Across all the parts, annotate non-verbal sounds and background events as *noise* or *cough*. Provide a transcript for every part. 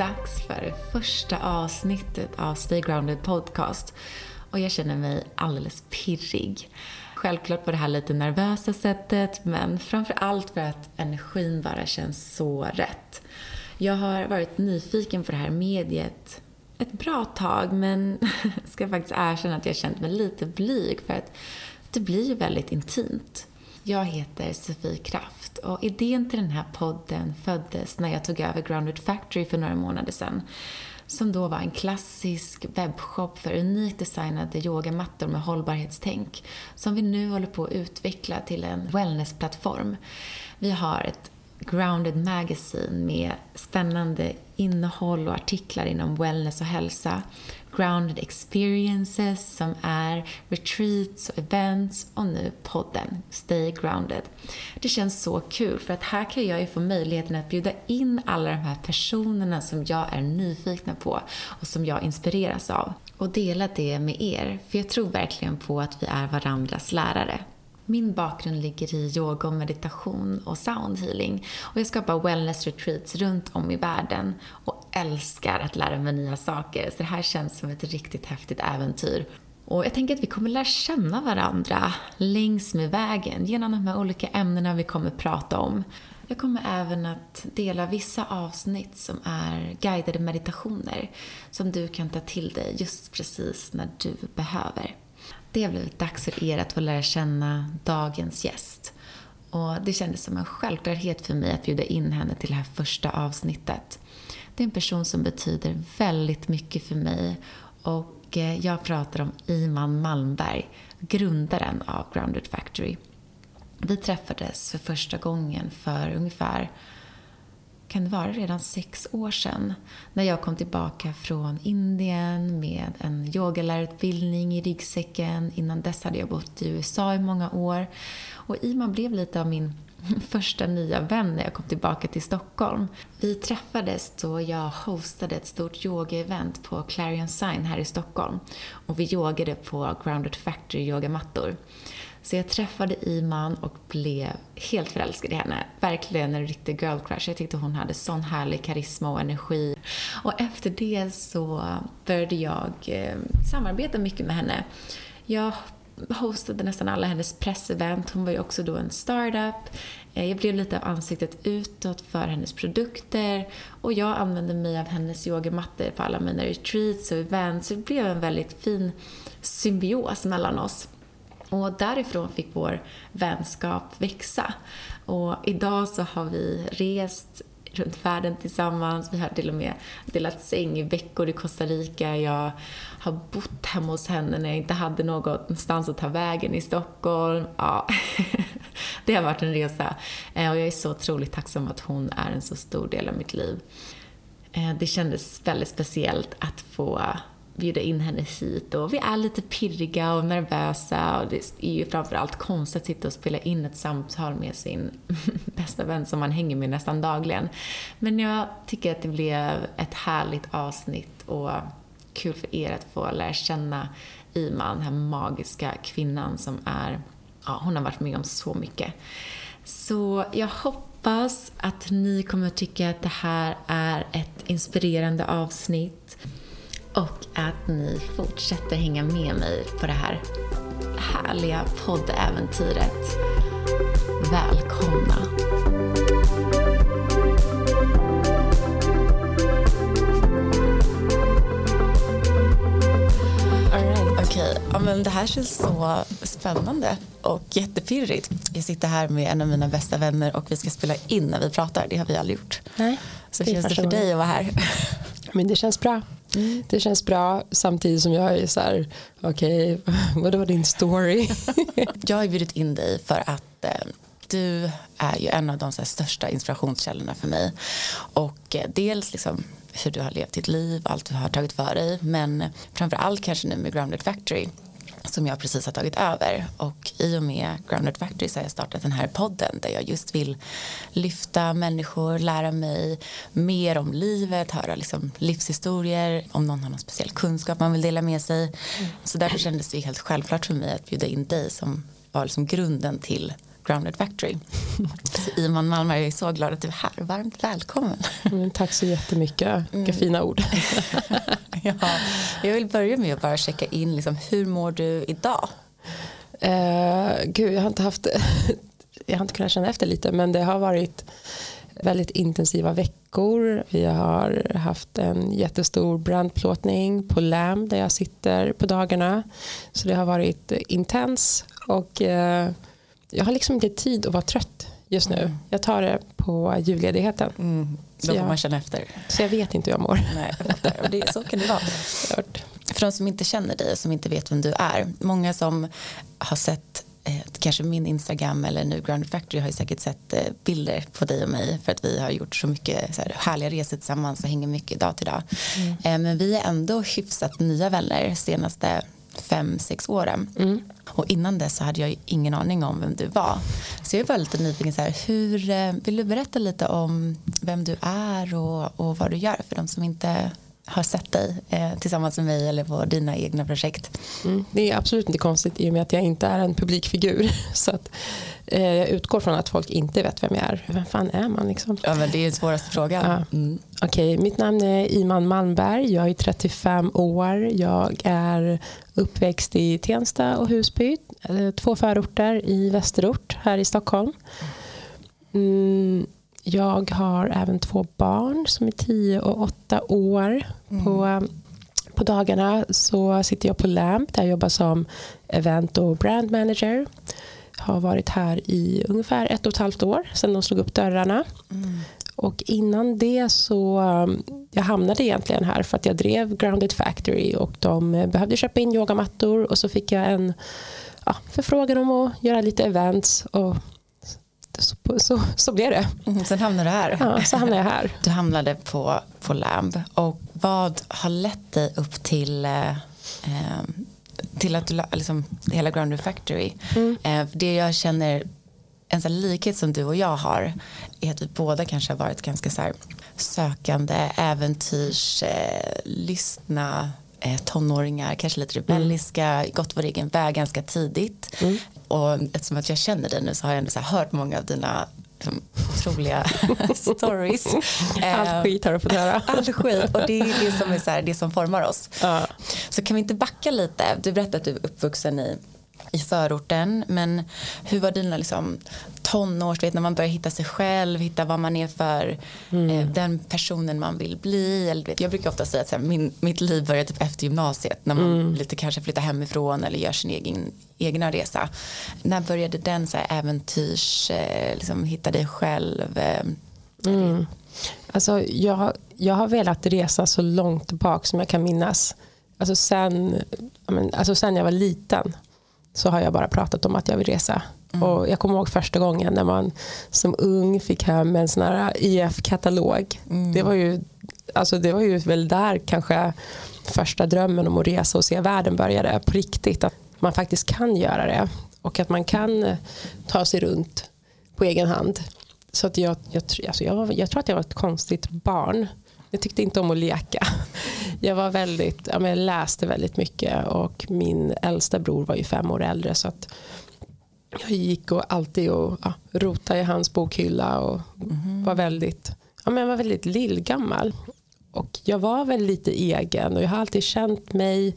dags för det första avsnittet av Stay Grounded Podcast. Och jag känner mig alldeles pirrig. Självklart på det här lite nervösa sättet, men framför allt för att energin bara känns så rätt. Jag har varit nyfiken på det här mediet ett bra tag, men *laughs* ska faktiskt erkänna att jag känt mig lite blyg för att det blir ju väldigt intimt. Jag heter Sofie Kraft och idén till den här podden föddes när jag tog över Grounded Factory för några månader sedan. Som då var en klassisk webbshop för unikt designade yogamattor med hållbarhetstänk. Som vi nu håller på att utveckla till en wellnessplattform. Vi har ett Grounded Magazine med spännande innehåll och artiklar inom wellness och hälsa. Grounded Experiences som är retreats och events och nu podden Stay Grounded. Det känns så kul för att här kan jag ju få möjligheten att bjuda in alla de här personerna som jag är nyfikna på och som jag inspireras av och dela det med er. För jag tror verkligen på att vi är varandras lärare. Min bakgrund ligger i yoga och meditation och soundhealing. Och jag skapar wellness retreats runt om i världen och älskar att lära mig nya saker. Så det här känns som ett riktigt häftigt äventyr. Och jag tänker att vi kommer lära känna varandra längs med vägen genom de här olika ämnena vi kommer prata om. Jag kommer även att dela vissa avsnitt som är guidade meditationer som du kan ta till dig just precis när du behöver. Det har blivit dags för er att få lära känna dagens gäst. Och det kändes som en självklarhet för mig att bjuda in henne till det här första avsnittet. Det är en person som betyder väldigt mycket för mig och eh, jag pratar om Iman Malmberg, grundaren av Grounded Factory. Vi träffades för första gången för ungefär kan det vara redan sex år sedan, när jag kom tillbaka från Indien med en yogalärarutbildning i ryggsäcken. Innan dess hade jag bott i USA i många år. Och Iman blev lite av min *laughs* första nya vän när jag kom tillbaka till Stockholm. Vi träffades då jag hostade ett stort yoga-event på Clarion Sign här i Stockholm. Och vi yogade på Grounded Factory yogamattor. Så jag träffade Iman och blev helt förälskad i henne. Verkligen en riktig girl crush. Jag tyckte hon hade sån härlig karisma och energi. Och efter det så började jag eh, samarbeta mycket med henne. Jag hostade nästan alla hennes pressevent. Hon var ju också då en startup. Eh, jag blev lite av ansiktet utåt för hennes produkter och jag använde mig av hennes yogamattor på alla mina retreats och events. Så det blev en väldigt fin symbios mellan oss. Och därifrån fick vår vänskap växa. Och idag så har vi rest runt världen tillsammans. Vi har till och med delat säng i veckor i Costa Rica. Jag har bott hemma hos henne när jag inte hade någonstans att ta vägen i Stockholm. Ja, *laughs* det har varit en resa. Eh, och jag är så otroligt tacksam att hon är en så stor del av mitt liv. Eh, det kändes väldigt speciellt att få bjuda in henne hit och vi är lite pirriga och nervösa och det är ju framförallt konstigt att sitta och spela in ett samtal med sin *laughs* bästa vän som man hänger med nästan dagligen. Men jag tycker att det blev ett härligt avsnitt och kul för er att få lära känna Iman, den här magiska kvinnan som är, ja hon har varit med om så mycket. Så jag hoppas att ni kommer tycka att det här är ett inspirerande avsnitt och att ni fortsätter hänga med mig på det här härliga poddäventyret. Välkomna! Okej, ja, men det här känns så spännande och jättepirrigt. Jag sitter här med en av mina bästa vänner och vi ska spela in när vi pratar. Det har vi aldrig gjort. Nej, så känns det för dig att vara här? Men det känns bra. Mm. Det känns bra samtidigt som jag är så här, okej, *laughs* okay, vad var din story? *laughs* jag har bjudit in dig för att eh, du är ju en av de så här, största inspirationskällorna för mig. Och eh, dels liksom hur du har levt ditt liv, allt du har tagit för dig, men framför allt kanske nu med Grounded Factory som jag precis har tagit över och i och med Grounded Factory så har jag startat den här podden där jag just vill lyfta människor, lära mig mer om livet, höra liksom livshistorier, om någon har någon speciell kunskap man vill dela med sig. Mm. Så därför kändes det helt självklart för mig att bjuda in dig som var liksom grunden till Grounded Factory. *laughs* Så Iman Malmberg, jag är så glad att du är här. Varmt välkommen. Mm, tack så jättemycket. Vilka mm. fina ord. *laughs* ja, jag vill börja med att bara checka in, liksom, hur mår du idag? Uh, gud, jag har inte haft *laughs* jag har inte kunnat känna efter lite men det har varit väldigt intensiva veckor. Vi har haft en jättestor brandplåtning på LAM där jag sitter på dagarna. Så det har varit intens och eh, jag har liksom inte tid att vara trött just nu. Mm. Jag tar det på julledigheten. Mm. Då får man känna efter. Så jag vet inte hur jag mår. Nej, jag det, så kan det vara. För de som inte känner dig som inte vet vem du är. Många som har sett eh, kanske min Instagram eller nu Ground Factory har ju säkert sett eh, bilder på dig och mig för att vi har gjort så mycket så här, härliga resor tillsammans och hänger mycket dag till dag. Mm. Eh, men vi är ändå hyfsat nya vänner senaste fem, sex åren. Mm. Och innan dess så hade jag ingen aning om vem du var. Så jag var lite nyfiken, så här, hur, eh, vill du berätta lite om vem du är och, och vad du gör för de som inte har sett dig eh, tillsammans med mig eller på dina egna projekt. Mm, det är absolut inte konstigt i och med att jag inte är en publikfigur. *laughs* Så att, eh, jag utgår från att folk inte vet vem jag är. Vem fan är man liksom? Ja, men det är den svåraste frågan. Ja. Mm. Okej, okay, mitt namn är Iman Malmberg. Jag är 35 år. Jag är uppväxt i Tensta och Husby. Eh, två förorter i västerort här i Stockholm. Mm, jag har även två barn som är 10 och 8 år. Mm. På, på dagarna så sitter jag på LAMP där jag jobbar som event och brand manager. Har varit här i ungefär ett och ett halvt år sedan de slog upp dörrarna. Mm. Och innan det så um, jag hamnade egentligen här för att jag drev Grounded Factory och de behövde köpa in yogamattor och så fick jag en ja, förfrågan om att göra lite events och så, så, så blev det. Mm, sen hamnade du här. Ja, så hamnade jag här. Du hamnade på, på LAMB. Och vad har lett dig upp till, eh, till att du, liksom, hela Grounded Factory? Mm. Eh, det jag känner, en sån likhet som du och jag har är att vi båda kanske har varit ganska så sökande, äventyrs, eh, lyssna, eh, tonåringar, kanske lite rebelliska, mm. gått vår egen väg ganska tidigt. Mm och eftersom att jag känner dig nu så har jag ändå hört många av dina liksom, otroliga *laughs* stories. *laughs* Allt eh, skit har du fått höra. *laughs* Allt skit och det är det som, är så här, det som formar oss. Ja. Så kan vi inte backa lite? Du berättade att du är uppvuxen i i förorten. Men hur var dina liksom, tonårs, vet, när man börjar hitta sig själv, hitta vad man är för mm. eh, den personen man vill bli. Eller, vet, jag brukar ofta säga att här, min, mitt liv börjar typ efter gymnasiet när man mm. lite kanske flyttar hemifrån eller gör sin egen, egna resa. När började den så här, äventyrs, eh, liksom, hitta dig själv? Eh, mm. Alltså, jag, jag har velat resa så långt bak som jag kan minnas. Alltså sen, alltså sen jag var liten så har jag bara pratat om att jag vill resa. Mm. Och jag kommer ihåg första gången när man som ung fick hem en sån här IF-katalog. Mm. Det, var ju, alltså det var ju väl där kanske första drömmen om att resa och se världen började på riktigt. Att man faktiskt kan göra det och att man kan ta sig runt på egen hand. Så att jag, jag, alltså jag, jag tror att jag var ett konstigt barn. Jag tyckte inte om att leka. Jag var väldigt, ja, men jag läste väldigt mycket och min äldsta bror var ju fem år äldre så att jag gick och alltid och ja, rotade i hans bokhylla och mm. var väldigt, ja, men jag var väldigt lillgammal. Och jag var väl lite egen och jag har alltid känt mig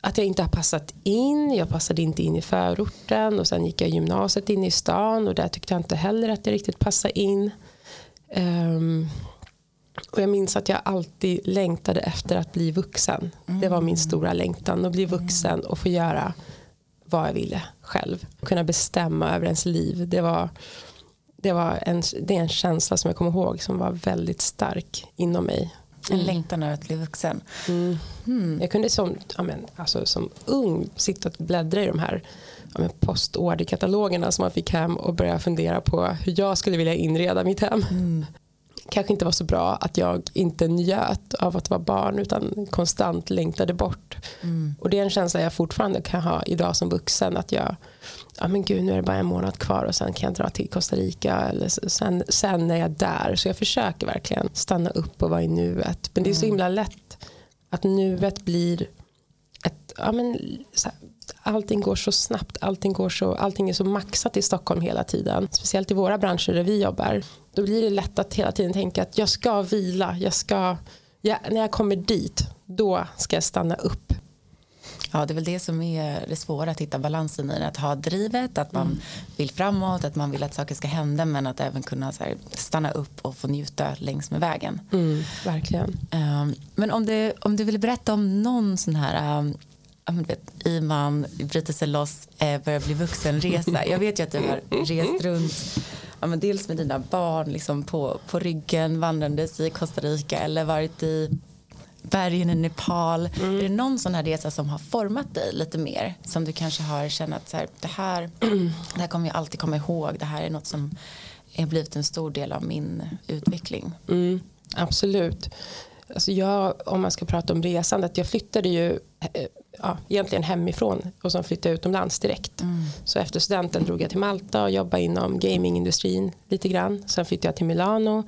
att jag inte har passat in. Jag passade inte in i förorten och sen gick jag gymnasiet in i stan och där tyckte jag inte heller att jag riktigt passade in. Um, och jag minns att jag alltid längtade efter att bli vuxen. Mm. Det var min stora längtan, att bli vuxen och få göra vad jag ville själv. Kunna bestämma över ens liv. Det, var, det, var en, det är en känsla som jag kommer ihåg som var väldigt stark inom mig. En mm. längtan över att bli vuxen. Mm. Mm. Jag kunde som, ja men, alltså, som ung sitta och bläddra i de här ja postorderkatalogerna som man fick hem och börja fundera på hur jag skulle vilja inreda mitt hem. Mm kanske inte var så bra att jag inte njöt av att vara barn utan konstant längtade bort. Mm. Och det är en känsla jag fortfarande kan ha idag som vuxen att jag ja men gud nu är det bara en månad kvar och sen kan jag dra till Costa Rica eller sen, sen är jag där så jag försöker verkligen stanna upp och vara i nuet men det är så mm. himla lätt att nuet blir ett, ja men, här, allting går så snabbt, allting, går så, allting är så maxat i Stockholm hela tiden. Speciellt i våra branscher där vi jobbar. Då blir det lätt att hela tiden tänka att jag ska vila, jag ska, jag, när jag kommer dit, då ska jag stanna upp. Ja, det är väl det som är det svåra, att hitta balansen i. Att ha drivet, att man mm. vill framåt, att man vill att saker ska hända men att även kunna här, stanna upp och få njuta längs med vägen. Mm, verkligen. Um, men om du, om du vill berätta om någon sån här um, vet, Iman bryter sig loss, eh, börjar bli vuxen-resa. Jag vet ju att du har rest runt ja, men dels med dina barn liksom på, på ryggen vandrandes i Costa Rica eller varit i bergen i Nepal. Mm. Är det någon sån här resa som har format dig lite mer? Som du kanske har känt att så här, det, här, *clears throat* det här kommer jag alltid komma ihåg. Det här är något som har blivit en stor del av min utveckling. Mm, absolut. Alltså jag, om man ska prata om resandet, jag flyttade ju eh, ja, egentligen hemifrån och sen flyttade jag utomlands direkt. Mm. Så efter studenten drog jag till Malta och jobbade inom gamingindustrin lite grann. Sen flyttade jag till Milano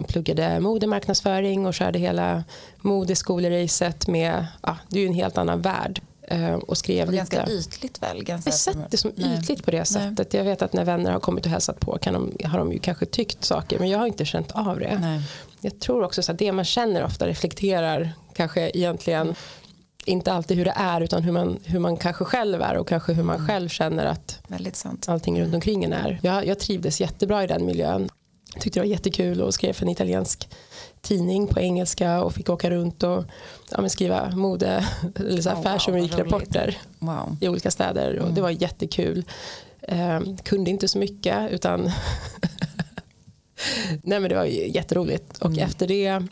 och pluggade modemarknadsföring och körde hela modeskoleracet med, ja, det är ju en helt annan värld. Eh, och skrev och ganska lite. ytligt väl? Ganska jag sett det som nej. ytligt på det sättet. Nej. Jag vet att när vänner har kommit och hälsat på kan de, har de ju kanske tyckt saker men jag har inte känt av det. Nej. Jag tror också att det man känner ofta reflekterar kanske egentligen inte alltid hur det är utan hur man, hur man kanske själv är och kanske hur man mm. själv känner att Väldigt sant. allting runt omkring en är. Jag, jag trivdes jättebra i den miljön. Tyckte det var jättekul och skrev för en italiensk tidning på engelska och fick åka runt och ja, skriva mode *laughs* eller så fashion week-rapporter wow. i olika städer och mm. det var jättekul. Eh, kunde inte så mycket utan *laughs* nej men det var jätteroligt och mm. efter det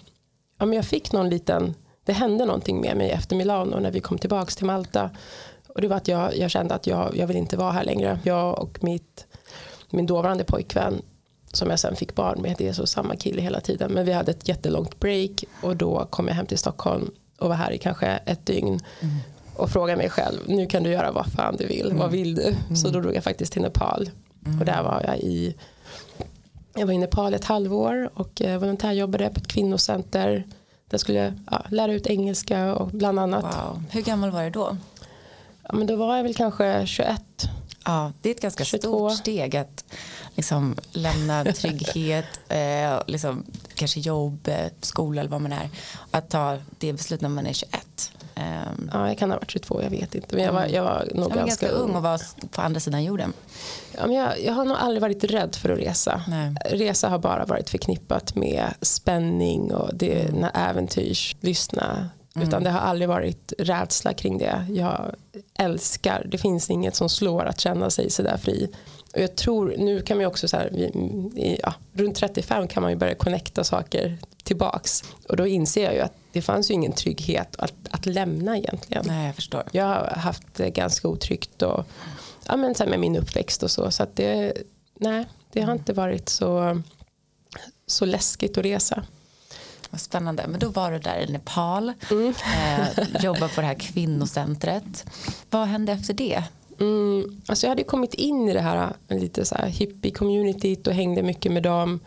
ja, men jag fick någon liten det hände någonting med mig efter Milano när vi kom tillbaka till Malta. Och det var att jag, jag kände att jag, jag vill inte vara här längre. Jag och mitt, min dåvarande pojkvän som jag sen fick barn med, det är så samma kille hela tiden. Men vi hade ett jättelångt break och då kom jag hem till Stockholm och var här i kanske ett dygn. Mm. Och frågade mig själv, nu kan du göra vad fan du vill, mm. vad vill du? Mm. Så då drog jag faktiskt till Nepal. Och där var jag i jag var i Nepal ett halvår och eh, volontärjobbade på ett kvinnocenter där skulle jag ja, lära ut engelska och bland annat. Wow. Hur gammal var du då? Ja, men då var jag väl kanske 21. Ja, det är ett ganska 22. stort steg att liksom lämna *laughs* trygghet, eh, liksom, kanske jobb, eh, skola eller vad man är. Att ta det beslutet när man är 21. Um, ja, jag kan ha varit 22, jag vet inte. Men jag var, jag var nog jag var ganska, ung och var på andra sidan jorden. Ja, men jag, jag har nog aldrig varit rädd för att resa. Nej. Resa har bara varit förknippat med spänning och det, mm. äventyrs, lyssna. Mm. Utan det har aldrig varit rädsla kring det. Jag älskar, det finns inget som slår att känna sig sådär fri. Och jag tror, nu kan man också så här, i, ja, runt 35 kan man ju börja connecta saker tillbaks. Och då inser jag ju att det fanns ju ingen trygghet att, att lämna egentligen. Nej, jag förstår. Jag har haft det ganska otryggt och, ja, men så med min uppväxt och så. Så att det, nej, det har inte varit så, så läskigt att resa. Vad spännande. Men då var du där i Nepal, mm. eh, jobbade på det här kvinnocentret. Vad hände efter det? Mm, alltså jag hade kommit in i det här lite så här hippie-communityt och hängde mycket med dem.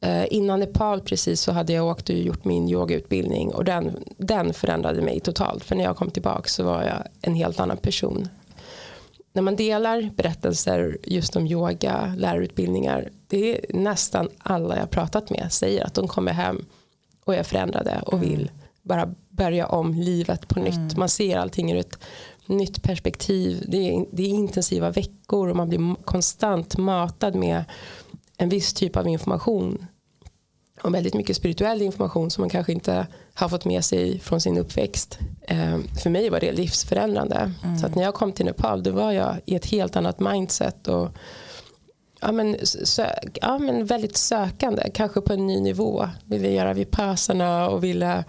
Eh, innan Nepal precis så hade jag åkt och gjort min yogautbildning och den, den förändrade mig totalt. För när jag kom tillbaka så var jag en helt annan person. När man delar berättelser just om yoga, lärarutbildningar, det är nästan alla jag pratat med säger att de kommer hem och är förändrade och mm. vill bara börja om livet på nytt. Mm. Man ser allting ur ett nytt perspektiv. Det är, det är intensiva veckor och man blir konstant matad med en viss typ av information och väldigt mycket spirituell information som man kanske inte har fått med sig från sin uppväxt. Eh, för mig var det livsförändrande. Mm. Så att när jag kom till Nepal då var jag i ett helt annat mindset och ja, men, sök, ja, men väldigt sökande, kanske på en ny nivå. Ville göra vipassarna och ville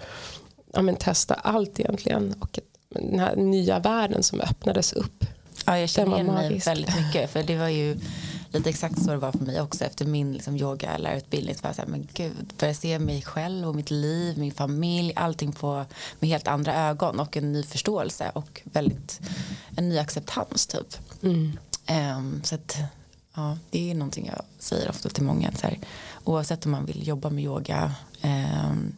ja, men, testa allt egentligen. Och den här nya världen som öppnades upp. Ja, jag känner igen mig väldigt mycket. För det var ju lite exakt så det var för mig också efter min liksom, yogalärarutbildning. Så var jag så här, men gud, började se mig själv och mitt liv, min familj, allting på, med helt andra ögon och en ny förståelse och väldigt en ny acceptans typ. Mm. Um, så att, ja, det är någonting jag säger ofta till många. Så här, oavsett om man vill jobba med yoga um,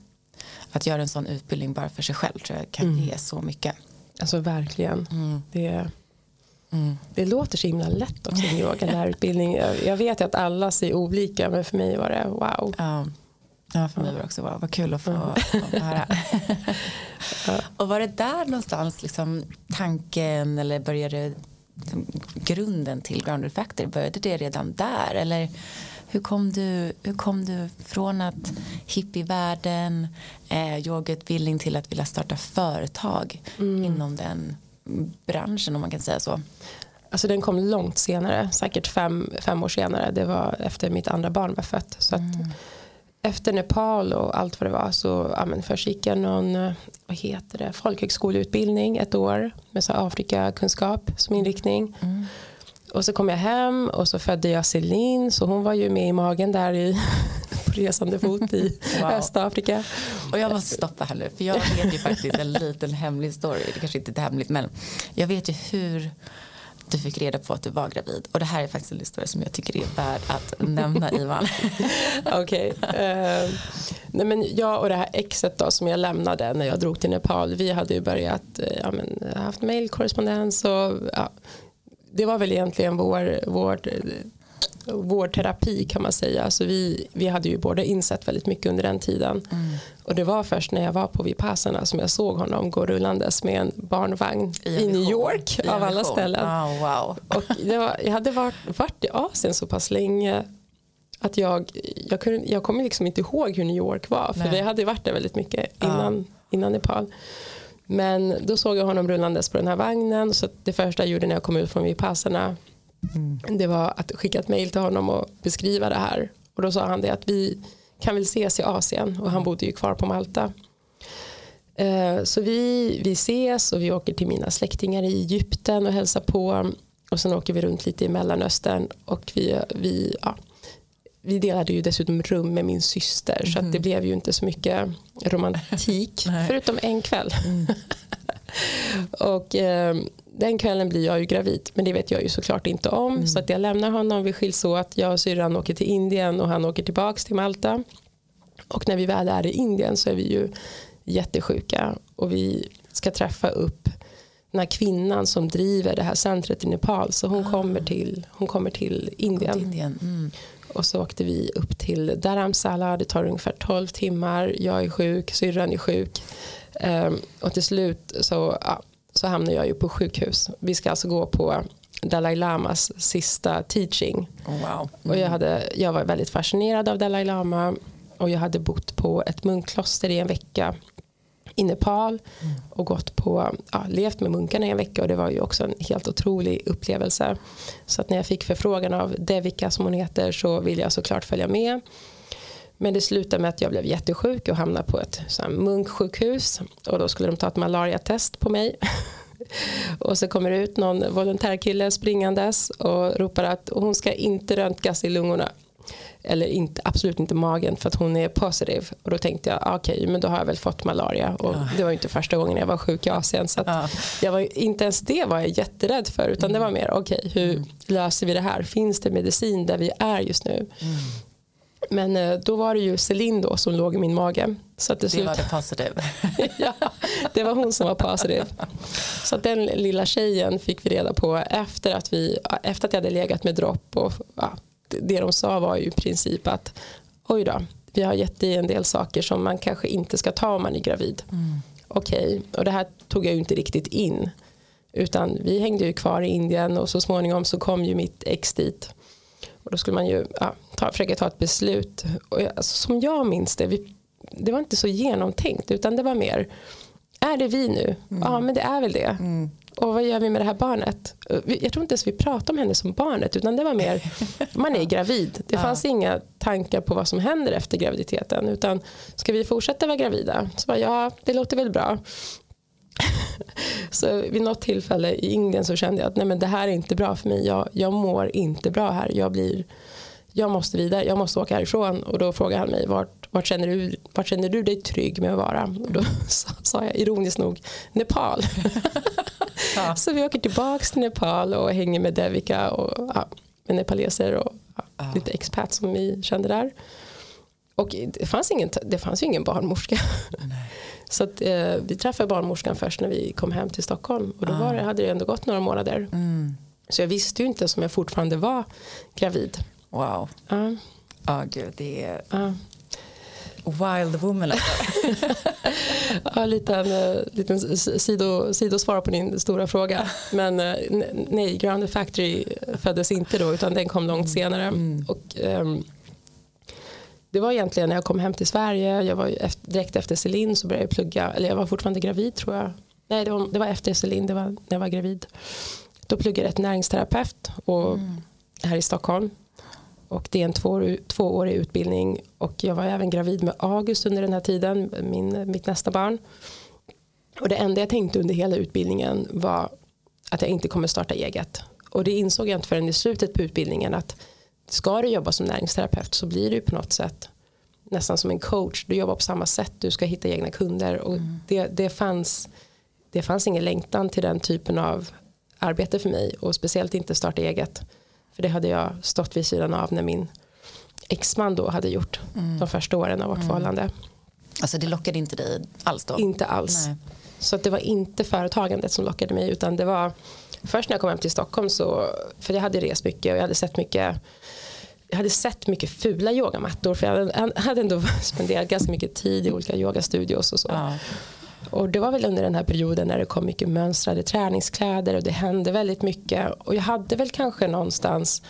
att göra en sån utbildning bara för sig själv tror jag kan mm. ge så mycket. Alltså verkligen. Mm. Det, Mm. Det låter så himla lätt också med yoga, den här utbildningen. Jag vet att alla ser olika men för mig var det wow. Ja. Ja, för mig var det också wow, vad kul att få, få höra. *laughs* Och var det där någonstans liksom, tanken eller började grunden till Grounded Factor, började det redan där? Eller hur kom du, hur kom du från att hippievärlden, eh, yogautbildning till att vilja starta företag mm. inom den branschen om man kan säga så? Alltså den kom långt senare, säkert fem, fem år senare. Det var efter mitt andra barn var fött. Så mm. Efter Nepal och allt vad det var så ja, men först gick jag någon vad heter det, folkhögskoleutbildning ett år med så Afrikakunskap som inriktning. Mm. Och så kom jag hem och så födde jag Celine så hon var ju med i magen där i *laughs* på resande fot i *laughs* wow. Östafrika. Och jag måste stoppa här nu för jag vet ju faktiskt en liten hemlig story. Det kanske inte är hemligt men jag vet ju hur du fick reda på att du var gravid. Och det här är faktiskt en historia som jag tycker är värd att nämna *laughs* Ivan. Okej. Okay. Uh, nej men jag och det här exet då som jag lämnade när jag drog till Nepal. Vi hade ju börjat, uh, ja, men, haft mailkorrespondens och ja, det var väl egentligen vår, vår, vår terapi kan man säga. Alltså vi, vi hade ju båda insett väldigt mycket under den tiden. Mm. Och det var först när jag var på Vipassana som jag såg honom gå rullandes med en barnvagn i, i New York I av alla ställen. Oh, wow. Och var, jag hade varit, varit i Asien så pass länge att jag, jag, kunde, jag kommer liksom inte ihåg hur New York var. För Nej. vi hade varit där väldigt mycket innan, ja. innan Nepal. Men då såg jag honom rullandes på den här vagnen så det första jag gjorde när jag kom ut från Vipassana mm. det var att skicka ett mail till honom och beskriva det här. Och då sa han det att vi kan väl ses i Asien och han bodde ju kvar på Malta. Eh, så vi, vi ses och vi åker till mina släktingar i Egypten och hälsar på. Och sen åker vi runt lite i Mellanöstern och vi, vi ja, vi delade ju dessutom rum med min syster mm. så att det mm. blev ju inte så mycket romantik *laughs* förutom en kväll. Mm. *laughs* och eh, den kvällen blir jag ju gravid men det vet jag ju såklart inte om mm. så att jag lämnar honom, vi skiljs åt, jag och syrran åker till Indien och han åker tillbaks till Malta. Och när vi väl är i Indien så är vi ju jättesjuka och vi ska träffa upp den här kvinnan som driver det här centret i Nepal så hon, ah. kommer, till, hon kommer till Indien. Till Indien. Mm. Och så åkte vi upp till Dharamsala. Det tar ungefär 12 timmar. Jag är sjuk, syrran är sjuk. Um, och till slut så, ja, så hamnar jag ju på sjukhus. Vi ska alltså gå på Dalai Lamas sista teaching. Oh, wow. mm. och jag, hade, jag var väldigt fascinerad av Dalai Lama. Och jag hade bott på ett munkkloster i en vecka i Nepal mm. och gått på, ja, levt med munkarna i en vecka och det var ju också en helt otrolig upplevelse. Så att när jag fick förfrågan av Devika som hon heter så ville jag såklart följa med. Men det slutade med att jag blev jättesjuk och hamnade på ett munksjukhus och då skulle de ta ett malariatest på mig. *laughs* och så kommer det ut någon volontärkille springandes och ropar att hon ska inte röntgas i lungorna eller inte, absolut inte magen för att hon är positiv och då tänkte jag ah, okej okay, men då har jag väl fått malaria och ja. det var inte första gången jag var sjuk i Asien så ja. jag var, inte ens det var jag jätterädd för utan mm. det var mer okej okay, hur mm. löser vi det här finns det medicin där vi är just nu mm. Men eh, då var det ju Celine då som låg i min mage. Så att det, det var det positiv. *laughs* ja, det var hon som var positiv. Så att den lilla tjejen fick vi reda på efter att, vi, efter att jag hade legat med dropp och ja, det de sa var ju i princip att oj då, vi har gett dig en del saker som man kanske inte ska ta om man är gravid. Mm. Okej, okay. och det här tog jag ju inte riktigt in. Utan vi hängde ju kvar i Indien och så småningom så kom ju mitt ex dit. Och då skulle man ju ja, ta, försöka ta ett beslut. Och jag, alltså, som jag minns det, vi, det var inte så genomtänkt utan det var mer, är det vi nu? Mm. Ja men det är väl det. Mm och vad gör vi med det här barnet? Jag tror inte ens vi pratade om henne som barnet utan det var mer, man är gravid. Det *laughs* fanns ja. inga tankar på vad som händer efter graviditeten utan ska vi fortsätta vara gravida? Så bara, ja, det låter väl bra. *laughs* så vid något tillfälle i Indien så kände jag att nej men det här är inte bra för mig. Jag, jag mår inte bra här. Jag, blir, jag måste vidare, jag måste åka härifrån. Och då frågade han mig vart, vart, känner, du, vart känner du dig trygg med att vara? Och då *laughs* sa jag ironiskt nog Nepal. *laughs* Ja. Så vi åker tillbaka till Nepal och hänger med Devika och ja, med nepaleser och ja, lite expats som vi kände där. Och det fanns, ingen, det fanns ju ingen barnmorska. Nej. Så att, eh, vi träffade barnmorskan först när vi kom hem till Stockholm och då var det, hade det ändå gått några månader. Så jag visste ju inte som jag fortfarande var gravid. Wow. Ja, Ja, gud, det är wild woman. alltså. *laughs* Ja, liten, eh, liten sido, sidosvar på din stora fråga. Men eh, nej, Grounded Factory föddes inte då utan den kom långt senare. Och, ehm, det var egentligen när jag kom hem till Sverige, jag var efter, direkt efter Celine så började jag plugga, eller jag var fortfarande gravid tror jag. Nej, det var, det var efter Celine, det var när jag var gravid. Då pluggade jag ett näringsterapeut och, här i Stockholm. Och det är en två, tvåårig utbildning och jag var även gravid med August under den här tiden, min, mitt nästa barn. Och det enda jag tänkte under hela utbildningen var att jag inte kommer starta eget. Och det insåg jag inte förrän i slutet på utbildningen att ska du jobba som näringsterapeut så blir du på något sätt nästan som en coach. Du jobbar på samma sätt, du ska hitta egna kunder. Och det, det, fanns, det fanns ingen längtan till den typen av arbete för mig och speciellt inte starta eget. För det hade jag stått vid sidan av när min exman då hade gjort de första åren av vårt förhållande. Alltså det lockade inte dig alls då? Inte alls. Nej. Så att det var inte företagandet som lockade mig utan det var först när jag kom hem till Stockholm så för jag hade rest mycket och jag hade sett mycket jag hade sett mycket fula yogamattor för jag hade, ändå *laughs* spenderat ganska mycket tid i olika yogastudios och så. Ja. Och det var väl under den här perioden när det kom mycket mönstrade träningskläder och det hände väldigt mycket. Och jag hade väl kanske någonstans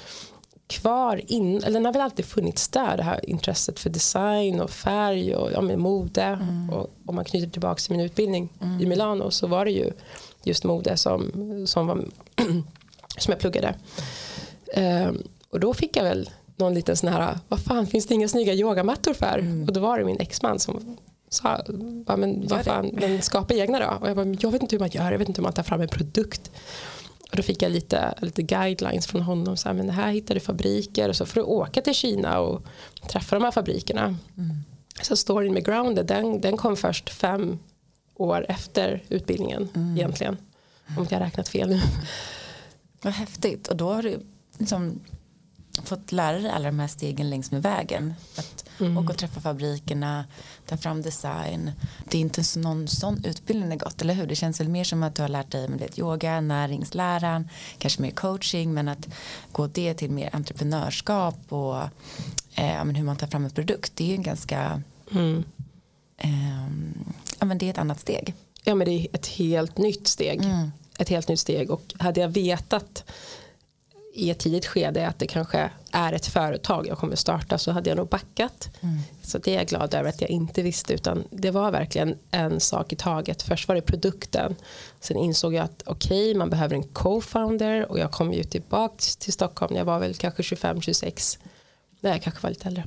kvar in, eller den har väl alltid funnits där, det här intresset för design och färg och ja, mode. Och om man knyter tillbaka till min utbildning i Milano så var det ju just mode som, som, var, *clears throat* som jag pluggade. Ehm, och då fick jag väl någon liten sån här, vad fan finns det inga snygga yogamattor för? Och då var det min exman som sa, bara, men vad fan, men skapa egna då. Och jag bara, jag vet inte hur man gör, jag vet inte hur man tar fram en produkt. Och då fick jag lite, lite guidelines från honom. Så här, men här hittar du fabriker. Och så får du åka till Kina och träffa de här fabrikerna. Så storyn med Grounded, den, den kom först fem år efter utbildningen egentligen. Om jag har räknat fel nu. Vad häftigt. Och då har du liksom fått lära dig alla de här stegen längs med vägen. Att åka och träffa fabrikerna, ta fram design. Det är inte så någon sån utbildning det gått, eller hur? Det känns väl mer som att du har lärt dig med det, yoga, näringsläran, kanske mer coaching, men att gå det till mer entreprenörskap och eh, hur man tar fram en produkt. Det är ju en ganska, Mm. ehm, ja men det är ett annat steg. Ja men det är ett helt nytt steg. Ett helt nytt steg och hade jag vetat i ett tidigt skede att det kanske är ett företag jag kommer starta så hade jag nog backat. Så det är jag glad över att jag inte visste utan det var verkligen en sak i taget. Först var det produkten. Sen insåg jag att okej man behöver en co-founder och jag kom ju tillbaka till Stockholm. Jag var väl kanske 25-26. Nej jag kanske var lite äldre.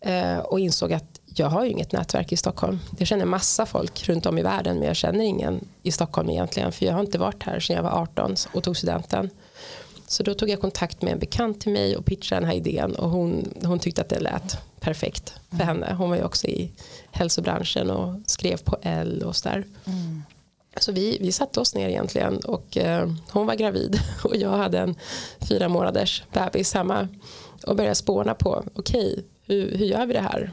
Eh, och insåg att jag har ju inget nätverk i Stockholm. Jag känner massa folk runt om i världen men jag känner ingen i Stockholm egentligen för jag har inte varit här sedan jag var 18 och tog studenten. Så då tog jag kontakt med en bekant till mig och pitchade den här idén och hon, hon tyckte att det lät perfekt för henne. Hon var ju också i hälsobranschen och skrev på L och sådär. Så vi, vi satte oss ner egentligen och eh, hon var gravid *laughs* och jag hade en fyra månaders bebis hemma och började spåna på okej hur, hur gör vi det här?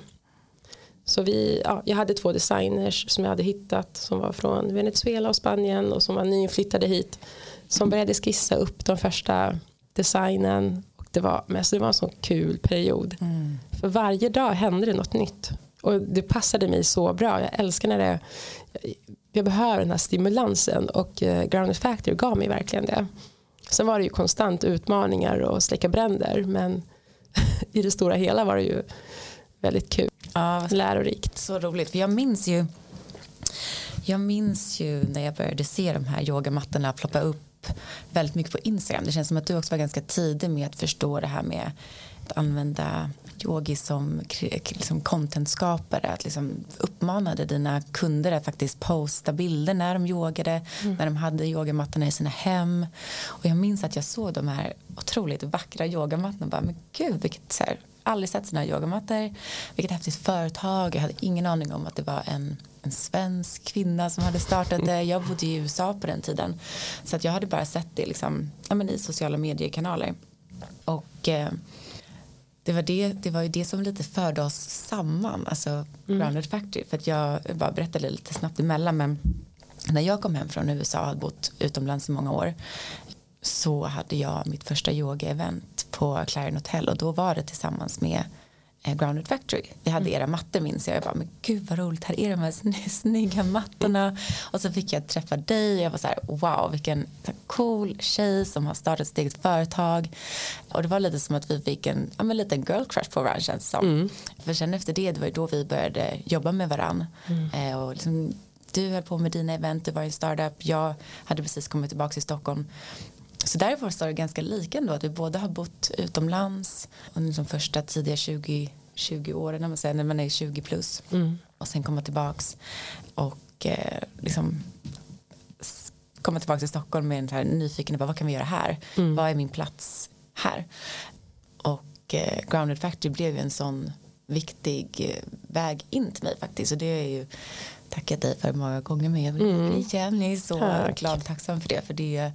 Så vi, ja, jag hade två designers som jag hade hittat som var från Venezuela och Spanien och som var nyinflyttade hit som började skissa upp de första designen och det var, men alltså det var en sån kul period. För varje dag hände det något nytt och det passade mig så bra. Jag älskar när det jag behöver den här stimulansen och eh, Grounded Factory gav mig verkligen det. Sen var det ju konstant utmaningar och släcka bränder men *laughs* i det stora hela var det ju väldigt kul, Ja, lärorikt. Så roligt, för jag minns ju jag minns ju när jag började se de här yogamattorna ploppa upp väldigt mycket på Instagram. Det känns som att du också var ganska tidig med att förstå det här med att använda yogi som liksom contentskapare. Att liksom uppmanade dina kunder att faktiskt posta bilder när de yogade, när de hade yogamattorna i sina hem. Och jag minns att jag såg de här otroligt vackra yogamattorna och bara, men gud, vilket så här, aldrig sett sådana här yogamattor. Vilket häftigt företag. Jag hade ingen aning om att det var en, en svensk kvinna som hade startat det. Jag bodde i USA på den tiden. Så att jag hade bara sett det liksom, ja, men i sociala mediekanaler. Och eh, det var, det, det var ju det som lite förde oss samman, alltså mm. Grounded Factory. För att jag bara berättade lite snabbt emellan, men när jag kom hem från USA och hade bott utomlands i många år så hade jag mitt första yoga-event på Clarion Hotel och då var det tillsammans med eh, Grounded Factory. Vi hade mm. era mattor minns jag. Jag bara, men gud vad roligt, här är de här *laughs* snygga mattorna. Och så fick jag träffa dig och jag var så här, wow vilken cool tjej som har startat sitt eget företag. Och det var lite som att vi fick en ja, men liten girl crush på varandra känns som. Mm. För sen efter det, det var då vi började jobba med varandra. Mm. Eh, och liksom, du höll på med dina event, du var i en startup, jag hade precis kommit tillbaka till Stockholm så därför står det ganska lika ändå att vi båda har bott utomlands under de första tidiga 20, 20 åren när man, säger, när man är 20 plus mm. och sen komma tillbaks och eh, liksom komma tillbaka till Stockholm med en här nyfiken på vad kan vi göra här mm. vad är min plats här och eh, Grounded Factory blev ju en sån viktig eh, väg in till mig faktiskt och det är ju tackat dig för många gånger men jag vill mm. är så Tack. glad och tacksam för det för det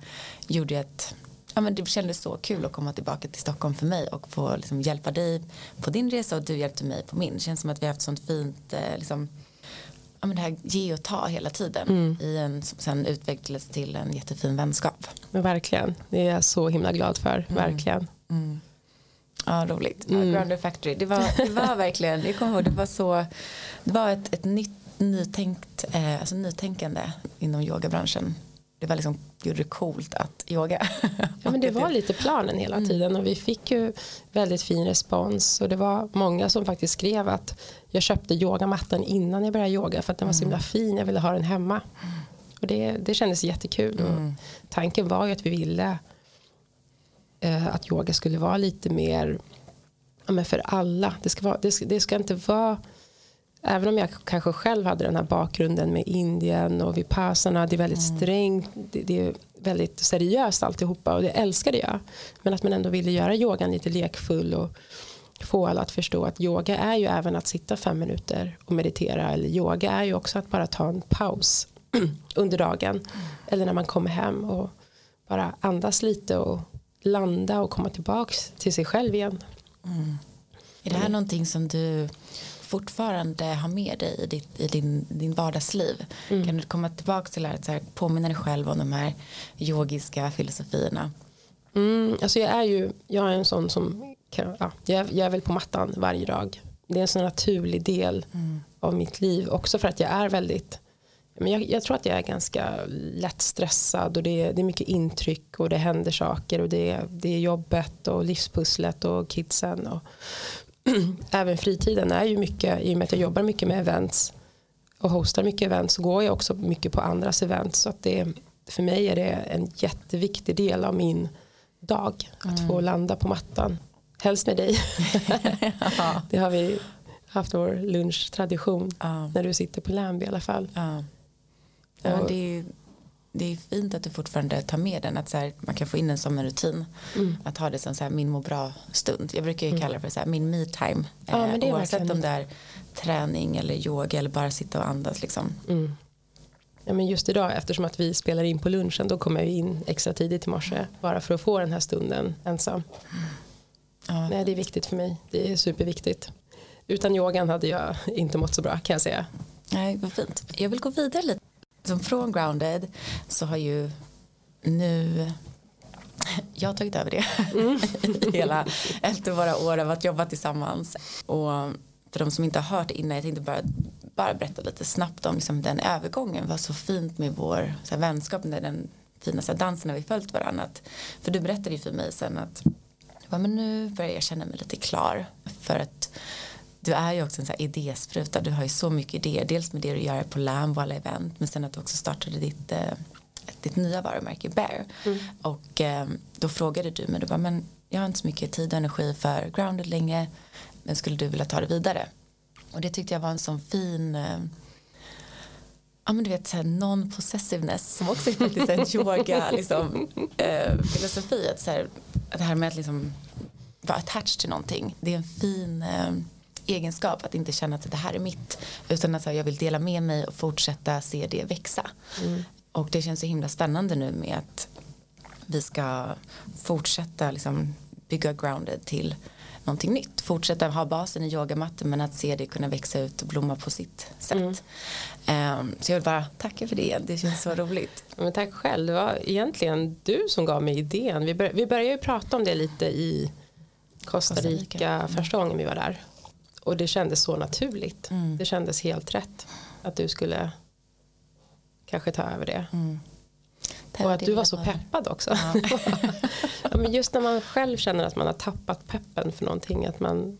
gjorde att ja, men det kändes så kul att komma tillbaka till Stockholm för mig och få liksom, hjälpa dig på din resa och du hjälpte mig på min. Det känns som att vi har haft sånt fint eh, liksom, ja, men det här ge och ta hela tiden mm. i en, som sen utvecklades till en jättefin vänskap. Men verkligen, det är jag så himla glad för, mm. verkligen. Mm. Ja, roligt. Mm. Grounder Factory, det var, det var *laughs* verkligen, jag kommer ihåg, det var så, det var ett, ett nytt nytänkt, eh, alltså nytänkande inom yogabranschen. Det var liksom, gjorde det coolt att yoga. *laughs* Ja men det var lite planen hela mm. tiden och vi fick ju väldigt fin respons och det var många som faktiskt skrev att jag köpte yogamattan innan jag började yoga för att den var så himla mm. fin, jag ville ha den hemma. Och det, det kändes jättekul mm. och tanken var ju att vi ville eh, att yoga skulle vara lite mer ja, men för alla. Det ska, vara, det, ska, det ska inte vara även om jag kanske själv hade den här bakgrunden med Indien och Vipassana, det är väldigt mm. strängt, det, det, är väldigt seriöst alltihopa och det älskade jag. Men att man ändå ville göra yogan lite lekfull och få alla att förstå att yoga är ju även att sitta fem minuter och meditera eller yoga är ju också att bara ta en paus *clears throat* under dagen mm. eller när man kommer hem och bara andas lite och landa och komma tillbaks till sig själv igen. Mm. Är det här mm. någonting som du fortfarande har med dig i, ditt, i din, din vardagsliv? Mm. Kan du komma tillbaka till att så här, påminna dig själv om de här yogiska filosofierna? Mm, alltså jag är ju jag är en sån som kan, ja, jag, jag är väl på mattan varje dag. Det är en sån naturlig del mm. av mitt liv också för att jag är väldigt men jag, jag, tror att jag är ganska lätt stressad och det är, det är mycket intryck och det händer saker och det är, det är jobbet och livspusslet och kidsen och *clears throat* även fritiden är ju mycket, i och med att jag jobbar mycket med events och hostar mycket events så går jag också mycket på andras events så att det, för mig är det en jätteviktig del av min dag att mm. få landa på mattan. Helst med dig. *laughs* *laughs* det har vi haft vår lunchtradition ja. när du sitter på Lambie i alla fall. Ja. Ja, det, är, det är fint att du fortfarande tar med den. Att så här, man kan få in den som en rutin. Mm. Att ha det som så här, min må bra stund. Jag brukar ju mm. kalla det för så här, min me time. Ja, är oavsett om det är träning eller yoga eller bara sitta och andas. Liksom. Mm. Ja, men just idag eftersom att vi spelar in på lunchen då kommer jag in extra tidigt i morse bara för att få den här stunden ensam. Ja. Nej, det är viktigt för mig. Det är superviktigt. Utan yogan hade jag inte mått så bra kan jag säga. Nej, vad fint. Jag vill gå vidare lite som från grounded så har ju nu jag har tagit över det. Mm. *laughs* hela efter våra år av att jobba tillsammans. Och för de som inte har hört innan jag tänkte bara, bara berätta lite snabbt om liksom den övergången. Var så fint med vår så här, vänskap med den fina så här, dansen när vi följt varandra. För du berättade ju för mig sen att men nu börjar jag känna mig lite klar för att du är ju också en sån här idéspruta. Du har ju så mycket idéer. Dels med det du gör på Lambo alla event. Men sen att du också startade ditt, eh, ditt nya varumärke Bear. Mm. Och eh, då frågade du mig. Du bara, men jag har inte så mycket tid och energi för Grounded längre. Men skulle du vilja ta det vidare? Och det tyckte jag var en sån fin eh, ja men du vet såhär non-possessiveness som också är faktiskt en *laughs* yoga liksom, eh, filosofi. Att, så här, det här med att liksom vara attached till någonting. Det är en fin eh, egenskap att inte känna att det här är mitt utan att jag vill dela med mig och fortsätta se det växa mm. och det känns så himla spännande nu med att vi ska fortsätta liksom bygga grounded till någonting nytt. Fortsätta ha basen i yogamatten men att se det kunna växa ut och blomma på sitt sätt. Mm. Um, så jag vill bara tacka för det, det känns så *laughs* roligt. Men tack själv, det var egentligen du som gav mig idén. Vi, bör, vi började ju prata om det lite i Costa Rica, Costa Rica. Första gången vi var där. Och det kändes så naturligt. Mm. Det kändes helt rätt att du skulle kanske ta över det. Mm. Och att du var så peppad också. Ja. *laughs* ja, men just när man själv känner att man har tappat peppen för någonting. Att man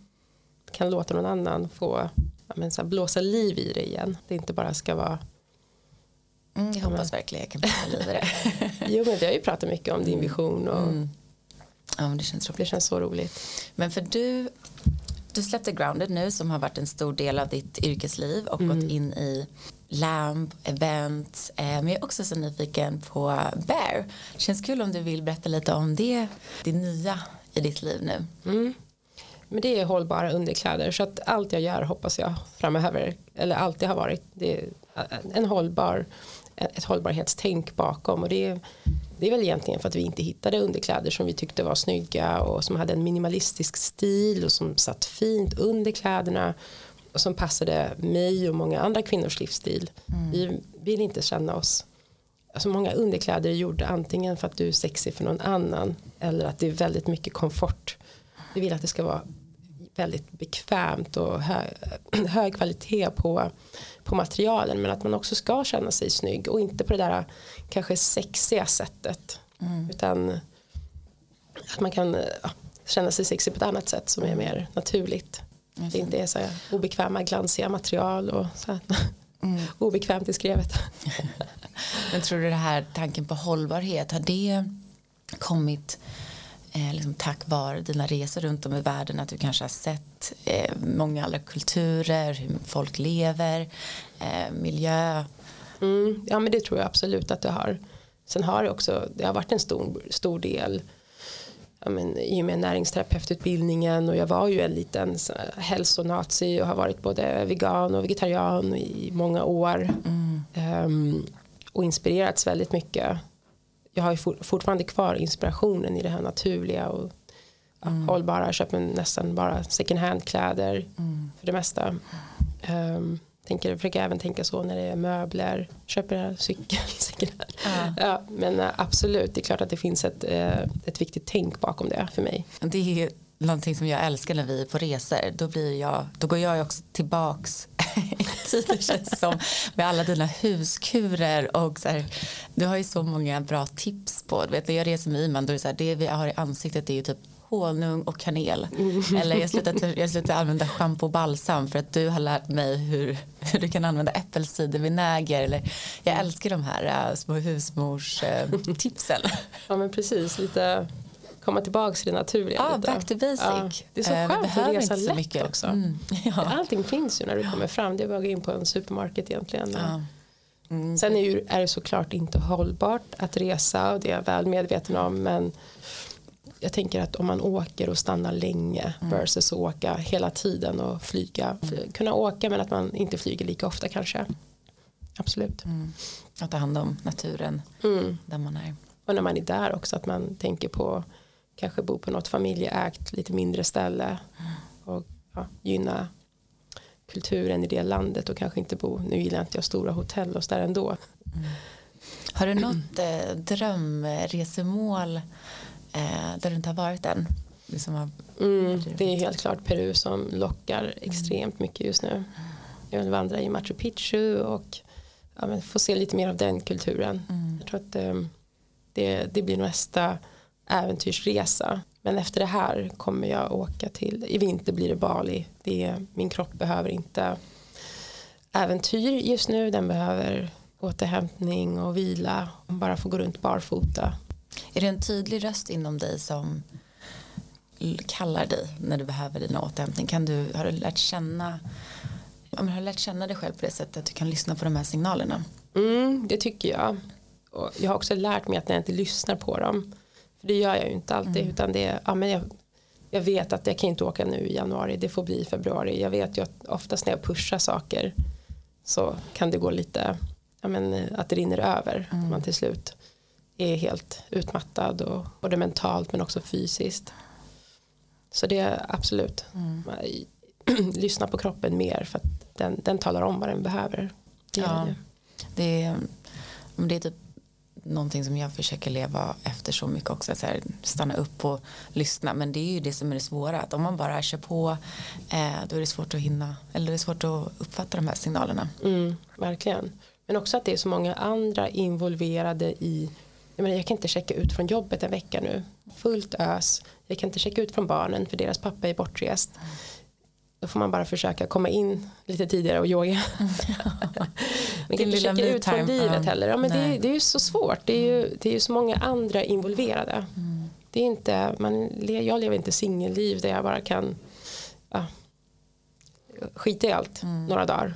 kan låta någon annan få ja, men så här, blåsa liv i det igen. Det inte bara ska vara Mm, jag hoppas verkligen jag kan blåsa liv i det. *laughs* jo men vi har ju pratat mycket om din vision. Och mm. Ja men det känns roligt. Det känns så roligt. Men för du, du släppte Grounded nu som har varit en stor del av ditt yrkesliv och mm. gått in i LAMP, event. Eh, men jag är också så nyfiken på Bear. Känns kul om du vill berätta lite om det, det nya i ditt liv nu. Mm. Men det är hållbara underkläder så att allt jag gör hoppas jag framöver, eller alltid har varit, det är en hållbar, ett hållbarhetstänk bakom och det är, det är väl egentligen för att vi inte hittade underkläder som vi tyckte var snygga och som hade en minimalistisk stil och som satt fint under kläderna och som passade mig och många andra kvinnors livsstil. Mm. Vi vill inte känna oss Alltså många underkläder är gjorda antingen för att du är sexig för någon annan eller att det är väldigt mycket komfort. Vi vill att det ska vara väldigt bekvämt och hög, *clears throat* hög kvalitet på, på materialen men att man också ska känna sig snygg och inte på det där kanske sexiga sättet mm. utan att man kan ja, känna sig sexig på ett annat sätt som är mer naturligt. Mm. Det inte är så obekväma glansiga material och så här. *laughs* Mm. obekvämt i skrevet. *laughs* Men tror du det här tanken på hållbarhet har det kommit eh, liksom tack vare dina resor runt om i världen att du kanske har sett eh, många andra kulturer, hur folk lever, eh, miljö? Mm, ja men det tror jag absolut att det har. Sen har det också, det har varit en stor, stor del ja, men, i och med näringsterapeututbildningen och jag var ju en liten hälsonazi och har varit både vegan och vegetarian i många år mm. um, och inspirerats väldigt mycket. Jag har ju for, fortfarande kvar inspirationen i det här naturliga och ja, mm. hållbara. Jag köper nästan bara second hand kläder mm. för det mesta. Um, tänker, försöker även tänka så när det är möbler, köper cykel. *laughs* Ja. ja. men äh, absolut, det är klart att det finns ett, äh, ett viktigt tänk bakom det för mig. Det är någonting som jag älskar när vi är på resor. Då, blir jag, då går jag också tillbaks *laughs* i tiden känns som med alla dina huskurer och så här, du har ju så många bra tips på, du vet när jag reser med Iman då är det så här, det vi har i ansiktet är ju typ honung och kanel. Mm. Eller jag slutar, *laughs* jag slutar använda schampo och balsam för att du har lärt mig hur, hur du kan använda äppelcidervinäger. Eller, jag älskar de här uh, små husmorstipsen. *laughs* Uh, ja men precis, lite komma tillbaka till det naturliga. Ja, lite. back to basic. Ja, det är så uh, skönt att resa lätt mycket. också. Mm, *laughs* ja. Allting finns ju när du kommer fram. Det är bara att gå in på en supermarket egentligen. Ja. Mm. Sen är, ju, är det såklart inte hållbart att resa och det är jag väl medveten om men jag tänker att om man åker och stannar länge mm. versus att åka hela tiden och flyga. Mm. Kunna åka men att man inte flyger lika ofta kanske. Absolut. Mm. Att ta hand om naturen mm. där man är. Och när man är där också att man tänker på kanske bo på något familjeägt lite mindre ställe mm. och ja, gynna kulturen i det landet och kanske inte bo, nu gillar inte jag stora hotell och där ändå. Mm. Har du något eh, drömresemål eh, där du inte har varit än? Liksom har, mm, det är helt klart Peru som lockar extremt mycket just nu. Jag vill vandra i Machu Picchu och ja, få se lite mer av den kulturen. Mm. Jag tror att eh, det, det blir nästa äventyrsresa. Men efter det här kommer jag åka till, i vinter blir det Bali. Det, min kropp behöver inte äventyr just nu, den behöver återhämtning och vila och bara få gå runt barfota är det en tydlig röst inom dig som kallar dig när du behöver din återhämtning? Kan du, har du lärt känna har du lärt känna dig själv på det sättet att du kan lyssna på de här signalerna? Mm, det tycker jag. Och jag har också lärt mig att när jag inte lyssnar på dem för det gör jag ju inte alltid mm. utan det ja, men jag, jag vet att jag kan inte åka nu i januari det får bli i februari jag vet ju att oftast när jag pushar saker så kan det gå lite ja, men, att det rinner över mm. man till slut är helt utmattad och både mentalt men också fysiskt. Så det är absolut. Mm. *clears throat* Lyssna på kroppen mer för att den, den talar om vad den behöver. Det Ja. Det det är typ någonting som jag försöker leva efter så mycket också. Så här, stanna upp och lyssna. Men det är ju det som är det svåra. Att om man bara kör på eh, då är det svårt att hinna. Eller det är svårt att uppfatta de här signalerna. Mm, verkligen. Men också att det är så många andra involverade i jag, menar, jag kan inte checka ut från jobbet en vecka nu. Fullt ös. Jag kan inte checka ut från barnen för deras pappa är bortrest. Då får man bara försöka komma in lite tidigare och yoga. *laughs* Man kan inte checka ut från livet heller. Ja, men det, det är ju så svårt. Det är ju, det är ju så många andra involverade. Det är inte, man, jag lever inte singelliv där jag bara kan ja, skita i allt några dagar.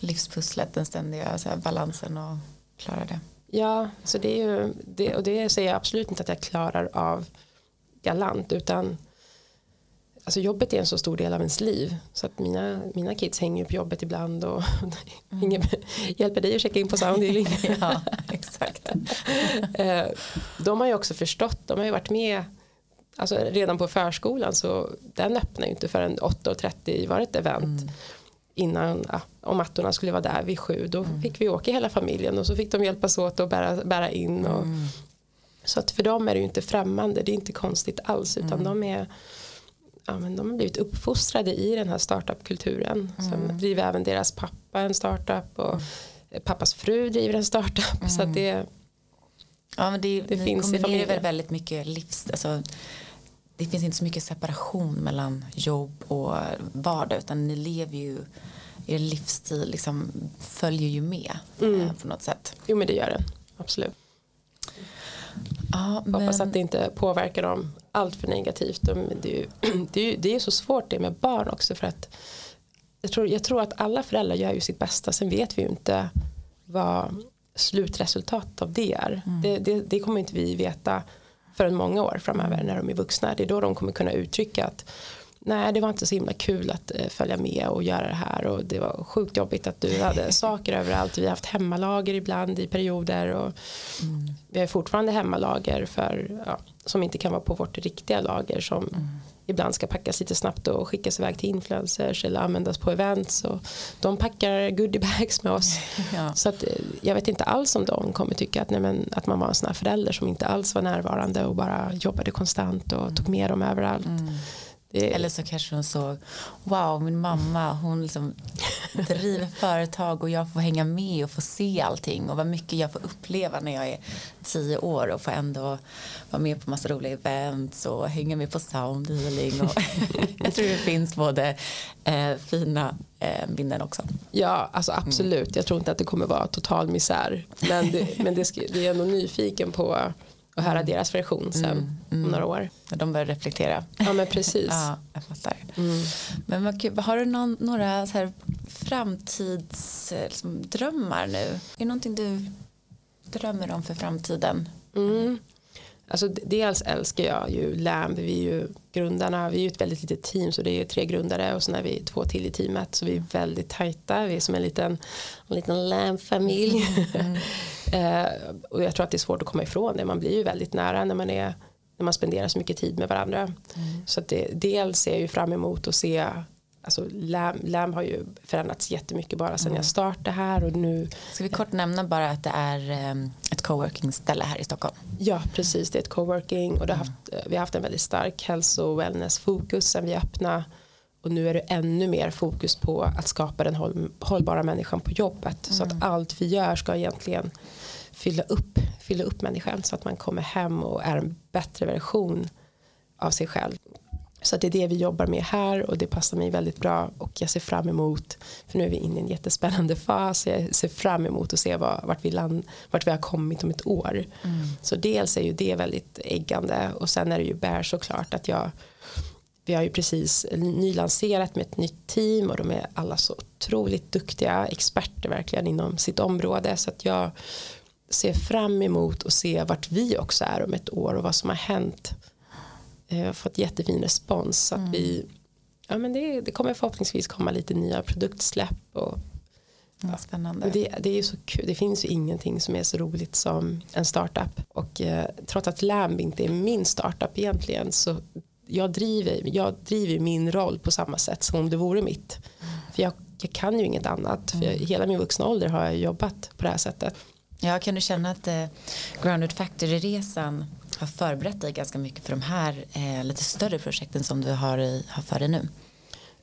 Livspusslet, den ständiga så här, balansen och klara det. Ja, så det är ju, det, och det säger jag absolut inte att jag klarar av galant utan alltså jobbet är en så stor del av ens liv så att mina, mina kids hänger på jobbet ibland och *laughs* ingen hjälper dig att checka in på Soundhealing. *laughs* Ja, *laughs* exakt. Eh, de har ju också förstått, de har ju varit med alltså redan på förskolan så den öppnar ju inte förrän 8.30 var ett event. Innan ja, om mattorna skulle vara där vid sju då fick vi åka hela familjen och så fick de hjälpas åt att bära, bära in och, så att för dem är det ju inte främmande det är inte konstigt alls utan de är ja, men de har blivit uppfostrade i den här startupkulturen sen driver även deras pappa en startup och pappas fru driver en startup så att det Ja, men det, Det finns i familjen. väl väldigt mycket livs... Alltså, det finns inte så mycket separation mellan jobb och vardag utan ni lever ju er livsstil liksom följer ju med Mm. eh, på något sätt. Jo men det gör den, absolut. Ja, Hoppas men, att det inte påverkar dem allt för negativt. De, *clears throat* det, är ju, det, är så svårt det med barn också för att jag tror, jag tror att alla föräldrar gör ju sitt bästa. Sen vet vi ju inte vad slutresultatet av det är. Det, det, det kommer inte vi veta förrän många år framöver när de är vuxna. Det är då de kommer kunna uttrycka att nej det var inte så himla kul att eh, följa med och göra det här och det var sjukt jobbigt att du hade *laughs* saker överallt. Vi har haft hemmalager ibland i perioder och vi har fortfarande hemmalager för, ja, som inte kan vara på vårt riktiga lager som ibland ska packas lite snabbt och skickas iväg till influencers eller användas på events och de packar goodiebags med oss. *laughs* Ja. Så att, eh, jag vet inte alls om de kommer tycka att, nej, men, att man var en sån här förälder som inte alls var närvarande och bara jobbade konstant och tog med dem överallt. Det, Eller så kanske de såg, wow min mamma hon liksom driver *laughs* företag och jag får hänga med och få se allting och vad mycket jag får uppleva när jag är tio år och får ändå vara med på massa roliga events och hänga med på soundhealing och *laughs* jag tror det finns både eh, fina eh, minnen också. Ja, alltså absolut. Jag tror inte att det kommer vara total misär. Men, det, men det, det är ändå nyfiken på att höra deras version sen om några år. När de börjar reflektera. Ja men precis. *laughs* Ja, jag fattar. Men vad kul. har du någon, några så här framtidsdrömmar liksom, drömmar nu? Är det någonting du drömmer om för framtiden? Mm. Alltså, dels älskar jag ju LAMB, vi är ju grundarna, vi är ju ett väldigt litet team så det är tre grundare och sen är vi två till i teamet så vi är väldigt tajta, vi är som en liten, en liten LAMB-familj. *laughs* eh, och jag tror att det är svårt att komma ifrån det, man blir ju väldigt nära när man, är, när man spenderar så mycket tid med varandra. Så att det, dels ser jag ju fram emot att se Alltså LAM, LAM har ju förändrats jättemycket bara sedan jag startade här och nu Ska vi kort nämna bara att det är eh, ett coworking-ställe här i Stockholm? Ja, precis. Det är ett coworking och det har haft, eh, vi har haft en väldigt stark hälso och wellness-fokus sen vi öppnade. Och nu är det ännu mer fokus på att skapa den håll, hållbara människan på jobbet. Så att allt vi gör ska egentligen fylla upp, fylla upp människan så att man kommer hem och är en bättre version av sig själv. Så det är det vi jobbar med här och det passar mig väldigt bra och jag ser fram emot, för nu är vi inne i en jättespännande fas, jag ser fram emot att se vad, vart, vi land, vart vi har kommit om ett år. Så dels är ju det väldigt äggande och sen är det ju bär såklart att jag vi har ju precis nylanserat med ett nytt team och de är alla så otroligt duktiga experter verkligen inom sitt område. Så att jag ser fram emot att se vart vi också är om ett år och vad som har hänt har fått jättefin respons så att vi ja men det, det kommer förhoppningsvis komma lite nya produktsläpp och Ja, spännande. det, det är ju så kul, det finns ju ingenting som är så roligt som en startup och eh, trots att Lamb inte är min startup egentligen så jag driver, jag driver min roll på samma sätt som om det vore mitt. För jag, jag kan ju inget annat. För jag, hela min vuxna ålder har jag jobbat på det här sättet. Ja, kan du känna att eh, Grounded Factory-resan har förberett dig ganska mycket för de här eh, lite större projekten som du har, i, har för dig nu?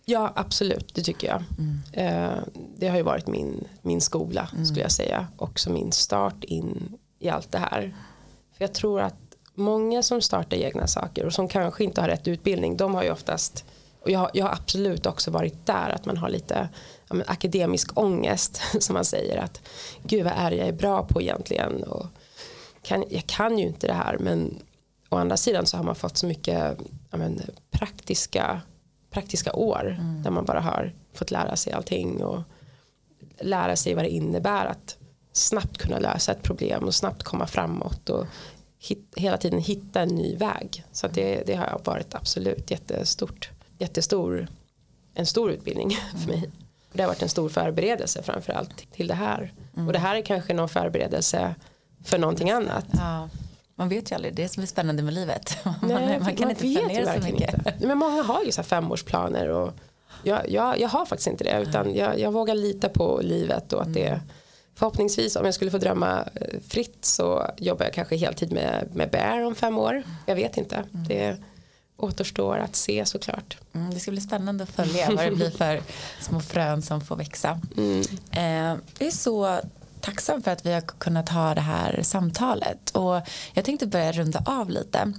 Ja, absolut, det tycker jag. Mm. Eh, det har ju varit min, min skola, mm. skulle jag säga. Också min start in i allt det här. För jag tror att många som startar egna saker och som kanske inte har rätt utbildning, de har ju oftast, och jag, jag har absolut också varit där, att man har lite ja, akademisk ångest, *laughs* som man säger. Att gud, vad är jag är bra på egentligen? Och kan, jag kan ju inte det här, men å andra sidan så har man fått så mycket men, praktiska praktiska år mm. där man bara har fått lära sig allting och lära sig vad det innebär att snabbt kunna lösa ett problem och snabbt komma framåt och hit, hela tiden hitta en ny väg. Så det, det har varit absolut jättestort, jättestor, en stor utbildning *laughs* för mig. Det har varit en stor förberedelse framförallt till det här. Mm. Och det här är kanske någon förberedelse för någonting annat. Ja. Man vet ju aldrig, det är som är spännande med livet. *laughs* Nej, man, man kan man inte planera så mycket. Inte. Men många har ju så femårsplaner och jag, jag, jag har faktiskt inte det utan jag, jag vågar lita på livet och att det Förhoppningsvis om jag skulle få drömma eh, fritt så jobbar jag kanske heltid med, med Bear om fem år. Jag vet inte. Mm. Det återstår att se såklart. Mm, det ska bli spännande att följa vad det blir för *laughs* små frön som får växa. Mm. Eh, det är så tacksam för att vi har kunnat ha det här samtalet. Och jag tänkte börja runda av lite.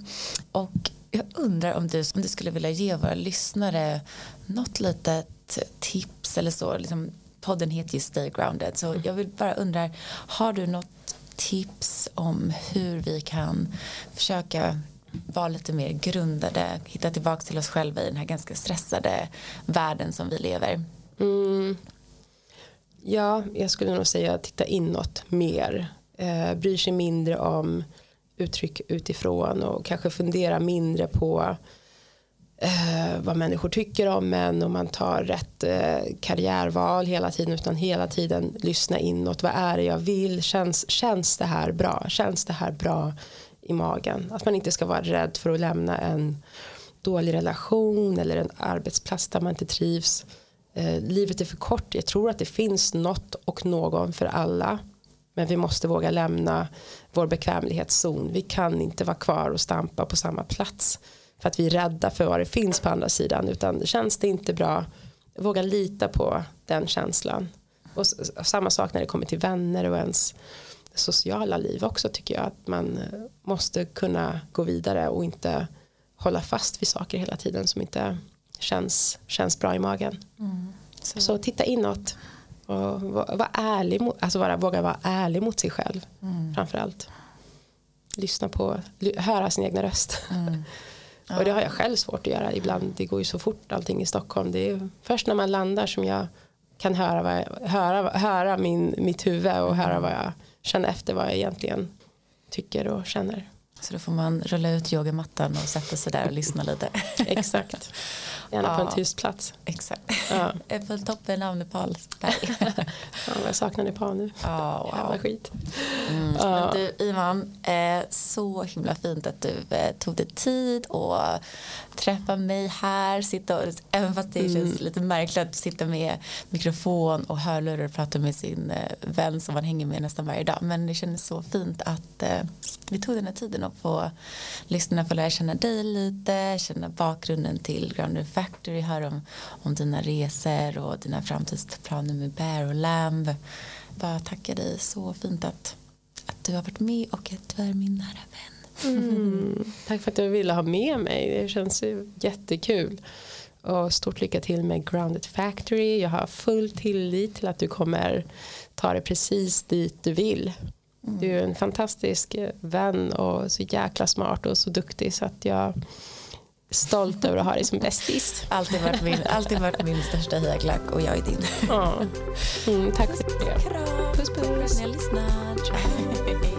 Och jag undrar om du, om du skulle vilja ge våra lyssnare något litet tips eller så. Liksom, podden heter ju Stay Grounded. Så jag vill bara undra, har du något tips om hur vi kan försöka vara lite mer grundade, hitta tillbaka till oss själva i den här ganska stressade världen som vi lever? Mm. Ja, jag skulle nog säga titta inåt mer. Eh, bryr sig mindre om uttryck utifrån och kanske fundera mindre på eh, vad människor tycker om en och man tar rätt eh, karriärval hela tiden utan hela tiden lyssna inåt. Vad är det jag vill? Känns, känns det här bra? Känns det här bra i magen? Att man inte ska vara rädd för att lämna en dålig relation eller en arbetsplats där man inte trivs eh, livet är för kort. Jag tror att det finns något och någon för alla. Men vi måste våga lämna vår bekvämlighetszon. Vi kan inte vara kvar och stampa på samma plats. För att vi är rädda för vad det finns på andra sidan. Utan känns det inte bra, våga lita på den känslan. Och, och samma sak när det kommer till vänner och ens sociala liv också tycker jag. Att man eh, måste kunna gå vidare och inte hålla fast vid saker hela tiden som inte känns, känns bra i magen. Mm. Så. så. titta inåt och var ärlig, alltså bara våga vara ärlig mot sig själv mm. framförallt. Lyssna på, höra sin egna röst. Mm. Ja. *laughs* och det har jag själv svårt att göra ibland. Det går ju så fort allting i Stockholm. Det är först när man landar som jag kan höra, vad jag, höra, höra min, mitt huvud och höra vad jag känner efter vad jag egentligen tycker och känner. Så då får man rulla ut yogamattan och sätta sig där och lyssna lite. *laughs* Exakt. Gärna ja, på en tyst plats. Exakt. Ja. på toppen av Nepalsberg. *laughs* ja, jag saknar Nepal nu. Ja, wow. *laughs* Jävla skit. Mm. Ja. Men du Ivan, eh, så himla fint att du eh, tog dig tid och träffa mig här. Sitta och, även fast det mm. känns lite märkligt att sitta med mikrofon och hörlurar och prata med sin eh, vän som man hänger med nästan varje dag. Men det kändes så fint att eh, vi tog den här tiden och få lyssna få lära känna dig lite, känna bakgrunden till Grounded Factory, höra om, om dina resor och dina framtidsplaner med Bear och Lamb. Bara tacka dig så fint att, att du har varit med och att du är min nära vän. Mm. Tack för att du ville ha med mig. Det känns jättekul. Och stort lycka till med Grounded Factory. Jag har full tillit till att du kommer ta det precis dit du vill. Mm. Du är en fantastisk vän och så jäkla smart och så duktig så att jag är stolt över att ha dig som bästis. *laughs* Alltid varit min, alltid varit min största hejaklack och jag är din. Ja. Mm, tack för det. Kram. Puss puss. Tack *laughs*